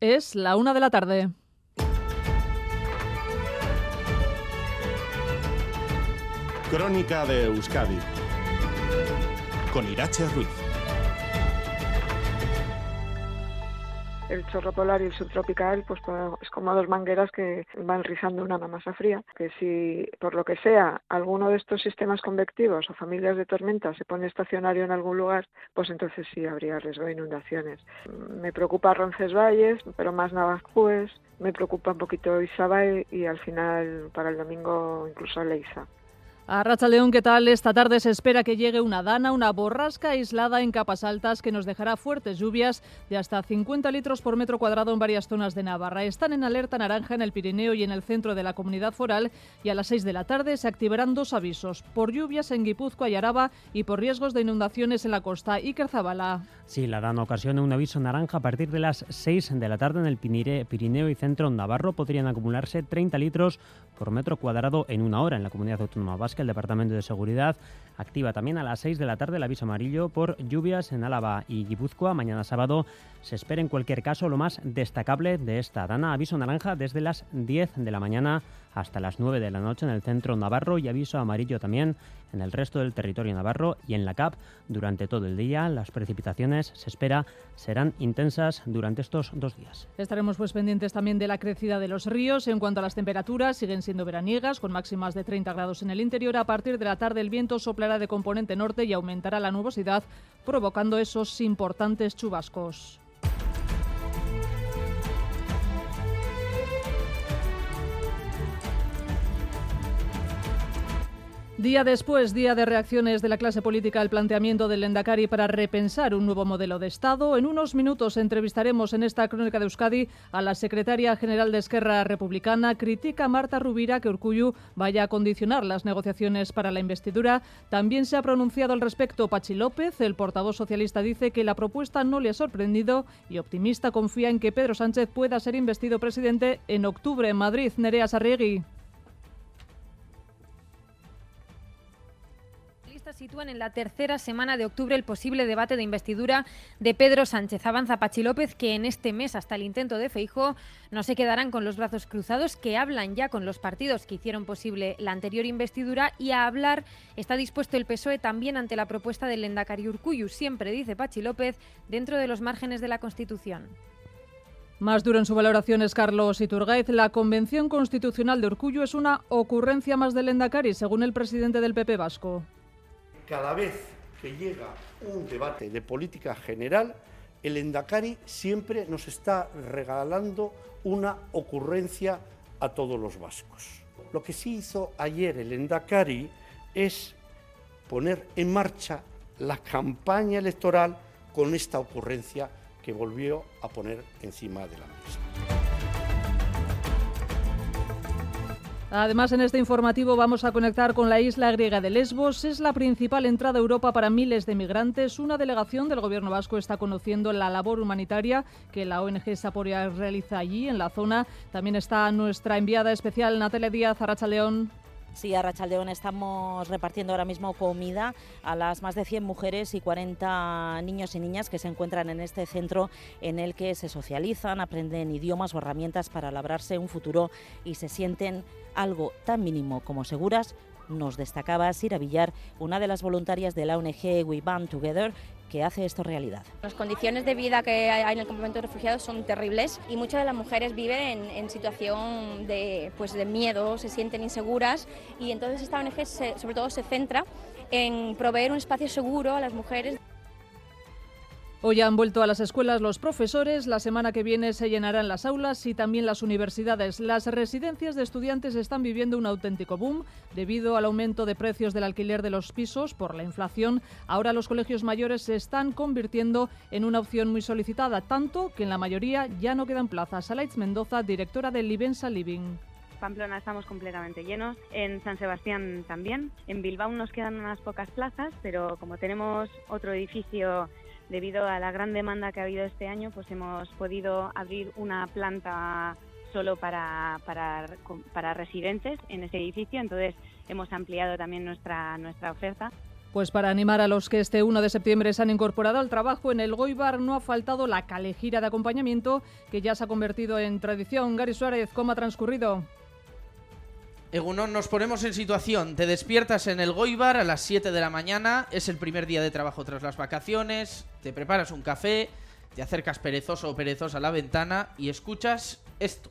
Es la una de la tarde. Crónica de Euskadi con Irache Ruiz. El chorro polar y el subtropical, pues, pues es como dos mangueras que van rizando una masa fría. Que si por lo que sea alguno de estos sistemas convectivos o familias de tormentas se pone estacionario en algún lugar, pues entonces sí habría riesgo de inundaciones. Me preocupa Roncesvalles, pero más Navajúes, me preocupa un poquito Isabel y al final para el domingo incluso Leiza. A Racha León, ¿qué tal? Esta tarde se espera que llegue una dana, una borrasca aislada en capas altas que nos dejará fuertes lluvias de hasta 50 litros por metro cuadrado en varias zonas de Navarra. Están en alerta naranja en el Pirineo y en el centro de la comunidad foral y a las 6 de la tarde se activarán dos avisos por lluvias en Guipúzcoa y Araba y por riesgos de inundaciones en la costa. Iker Zabala. Sí, la dana ocasiona un aviso naranja a partir de las 6 de la tarde en el Pirineo y centro Navarro. Podrían acumularse 30 litros por metro cuadrado en una hora en la comunidad autónoma vasca. El Departamento de Seguridad activa también a las 6 de la tarde el aviso amarillo por lluvias en Álava y Guipúzcoa. Mañana sábado se espera en cualquier caso lo más destacable de esta dana. Aviso naranja desde las 10 de la mañana hasta las 9 de la noche en el centro navarro y aviso amarillo también en el resto del territorio navarro y en la CAP durante todo el día. Las precipitaciones se espera serán intensas durante estos dos días. Estaremos pues pendientes también de la crecida de los ríos. En cuanto a las temperaturas, siguen siendo veraniegas con máximas de 30 grados en el interior. A partir de la tarde el viento soplará de componente norte y aumentará la nubosidad, provocando esos importantes chubascos. Día después, día de reacciones de la clase política al planteamiento del Endacari para repensar un nuevo modelo de Estado. En unos minutos entrevistaremos en esta crónica de Euskadi a la secretaria general de Esquerra Republicana. Critica Marta Rubira que Urcuyu vaya a condicionar las negociaciones para la investidura. También se ha pronunciado al respecto Pachi López. El portavoz socialista dice que la propuesta no le ha sorprendido y optimista confía en que Pedro Sánchez pueda ser investido presidente en octubre en Madrid. Nerea Sarriegui. Sitúan en la tercera semana de octubre el posible debate de investidura de Pedro Sánchez. Avanza Pachi López que en este mes, hasta el intento de Feijo, no se quedarán con los brazos cruzados, que hablan ya con los partidos que hicieron posible la anterior investidura y a hablar está dispuesto el PSOE también ante la propuesta del Endacari Urcuyu, siempre dice Pachi López, dentro de los márgenes de la Constitución. Más duro en su valoración es Carlos Iturgaiz. La Convención Constitucional de Urcuyu es una ocurrencia más del Endacari, según el presidente del PP Vasco cada vez que llega un debate de política general, el Endacari siempre nos está regalando una ocurrencia a todos los vascos. Lo que sí hizo ayer el Endacari es poner en marcha la campaña electoral con esta ocurrencia que volvió a poner encima de la mesa. Además, en este informativo vamos a conectar con la isla griega de Lesbos. Es la principal entrada a Europa para miles de migrantes. Una delegación del gobierno vasco está conociendo la labor humanitaria que la ONG Saporia realiza allí, en la zona. También está nuestra enviada especial, Natalia Díaz, Arracha León. Sí, a Rachaldeón estamos repartiendo ahora mismo comida a las más de 100 mujeres y 40 niños y niñas que se encuentran en este centro en el que se socializan, aprenden idiomas o herramientas para labrarse un futuro y se sienten algo tan mínimo como seguras nos destacaba Sira Villar, una de las voluntarias de la ONG We Band Together, que hace esto realidad. Las condiciones de vida que hay en el campamento de refugiados son terribles y muchas de las mujeres viven en, situación de, pues de miedo, se sienten inseguras y entonces esta ONG sobre todo se centra en proveer un espacio seguro a las mujeres. Hoy han vuelto a las escuelas los profesores, la semana que viene se llenarán las aulas y también las universidades. Las residencias de estudiantes están viviendo un auténtico boom debido al aumento de precios del alquiler de los pisos por la inflación. Ahora los colegios mayores se están convirtiendo en una opción muy solicitada, tanto que en la mayoría ya no quedan plazas. Alaitz Mendoza, directora de Livensa Living. Pamplona estamos completamente llenos, en San Sebastián también, en Bilbao nos quedan unas pocas plazas, pero como tenemos otro edificio debido a la gran demanda que ha habido este año, pues hemos podido abrir una planta solo para, para, para residentes en ese edificio, entonces hemos ampliado también nuestra, nuestra oferta. Pues para animar a los que este 1 de septiembre se han incorporado al trabajo en el Goibar no ha faltado la calejira de acompañamiento que ya se ha convertido en tradición. Gary Suárez, ¿cómo ha transcurrido? Egunon, nos ponemos en situación. Te despiertas en el Goibar a las 7 de la mañana, es el primer día de trabajo tras las vacaciones, te preparas un café, te acercas perezoso o perezosa a la ventana y escuchas esto.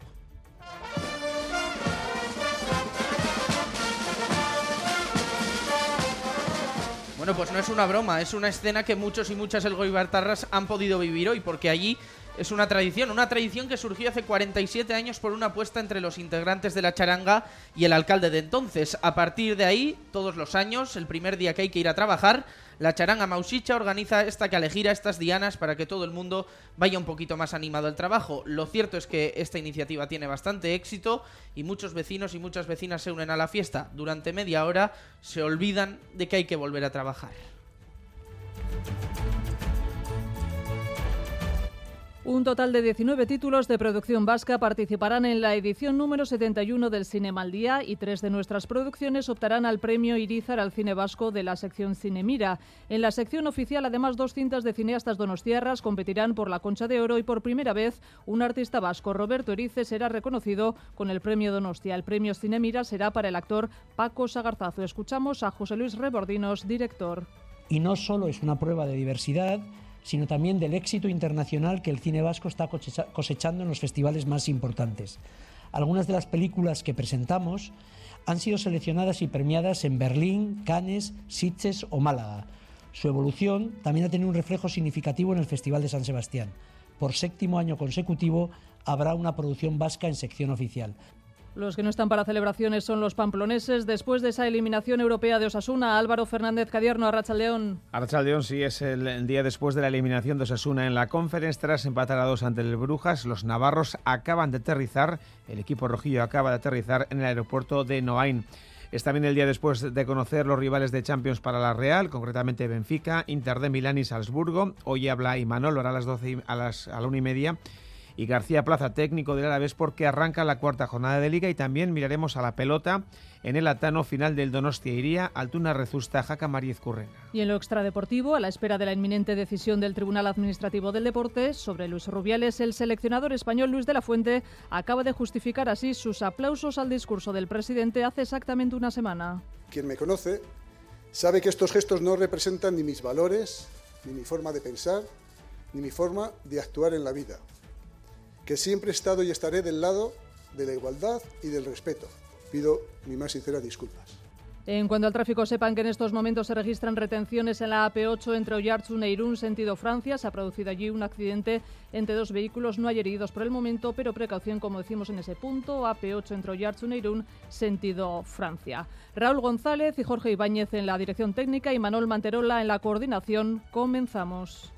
Bueno, pues no es una broma, es una escena que muchos y muchas Goibartarras han podido vivir hoy, porque allí es una tradición, una tradición que surgió hace 47 años por una apuesta entre los integrantes de la charanga y el alcalde de entonces. A partir de ahí, todos los años, el primer día que hay que ir a trabajar, la charanga Mausicha organiza esta calejira, estas dianas, para que todo el mundo vaya un poquito más animado al trabajo. Lo cierto es que esta iniciativa tiene bastante éxito y muchos vecinos y muchas vecinas se unen a la fiesta. Durante media hora se olvidan de que hay que volver a trabajar. Un total de 19 títulos de producción vasca participarán en la edición número 71 del Cinema al Día y tres de nuestras producciones optarán al premio Irizar al cine vasco de la sección Cinemira. En la sección oficial, además, dos cintas de cineastas donostiarras competirán por la Concha de Oro y por primera vez un artista vasco, Roberto Erice, será reconocido con el premio Donostia. El premio Cinemira será para el actor Paco Sagarzazo. Escuchamos a José Luis Rebordinos, director. Y no solo es una prueba de diversidad, sino también del éxito internacional que el cine vasco está cosechando en los festivales más importantes. Algunas de las películas que presentamos han sido seleccionadas y premiadas en Berlín, Cannes, Sitges o Málaga. Su evolución también ha tenido un reflejo significativo en el Festival de San Sebastián. Por séptimo año consecutivo habrá una producción vasca en sección oficial. Los que no están para celebraciones son los pamploneses. Después de esa eliminación europea de Osasuna, Álvaro Fernández Cadierno, Arracha León. Arracha León sí es el día después de la eliminación de Osasuna en la Conference tras empatar a dos ante el Brujas. Los navarros acaban de aterrizar, el equipo rojillo acaba de aterrizar en el aeropuerto de Noain. Es también el día después de conocer los rivales de Champions para la Real, concretamente Benfica, Inter de Milán y Salzburgo. Hoy habla Imanol, a las 12 a las a la una y media y García Plaza, técnico del Alavés, porque arranca la cuarta jornada de liga y también miraremos a la pelota en el atano final del Donostia Iría, Altuna Rezusta, Jaca Mariez Currena. Y en lo extradeportivo, a la espera de la inminente decisión del Tribunal Administrativo del Deporte sobre Luis Rubiales, el seleccionador español Luis de la Fuente acaba de justificar así sus aplausos al discurso del presidente hace exactamente una semana. Quien me conoce sabe que estos gestos no representan ni mis valores, ni mi forma de pensar, ni mi forma de actuar en la vida que siempre he estado y estaré del lado de la igualdad y del respeto. Pido mi más sincera disculpas. En cuanto al tráfico, sepan que en estos momentos se registran retenciones en la AP8 entre Oyarzun e Irún, sentido Francia. Se ha producido allí un accidente entre dos vehículos. No hay heridos por el momento, pero precaución, como decimos en ese punto. AP8 entre Oyarzun e Irún, sentido Francia. Raúl González y Jorge Ibáñez en la dirección técnica y Manuel Manterola en la coordinación. Comenzamos.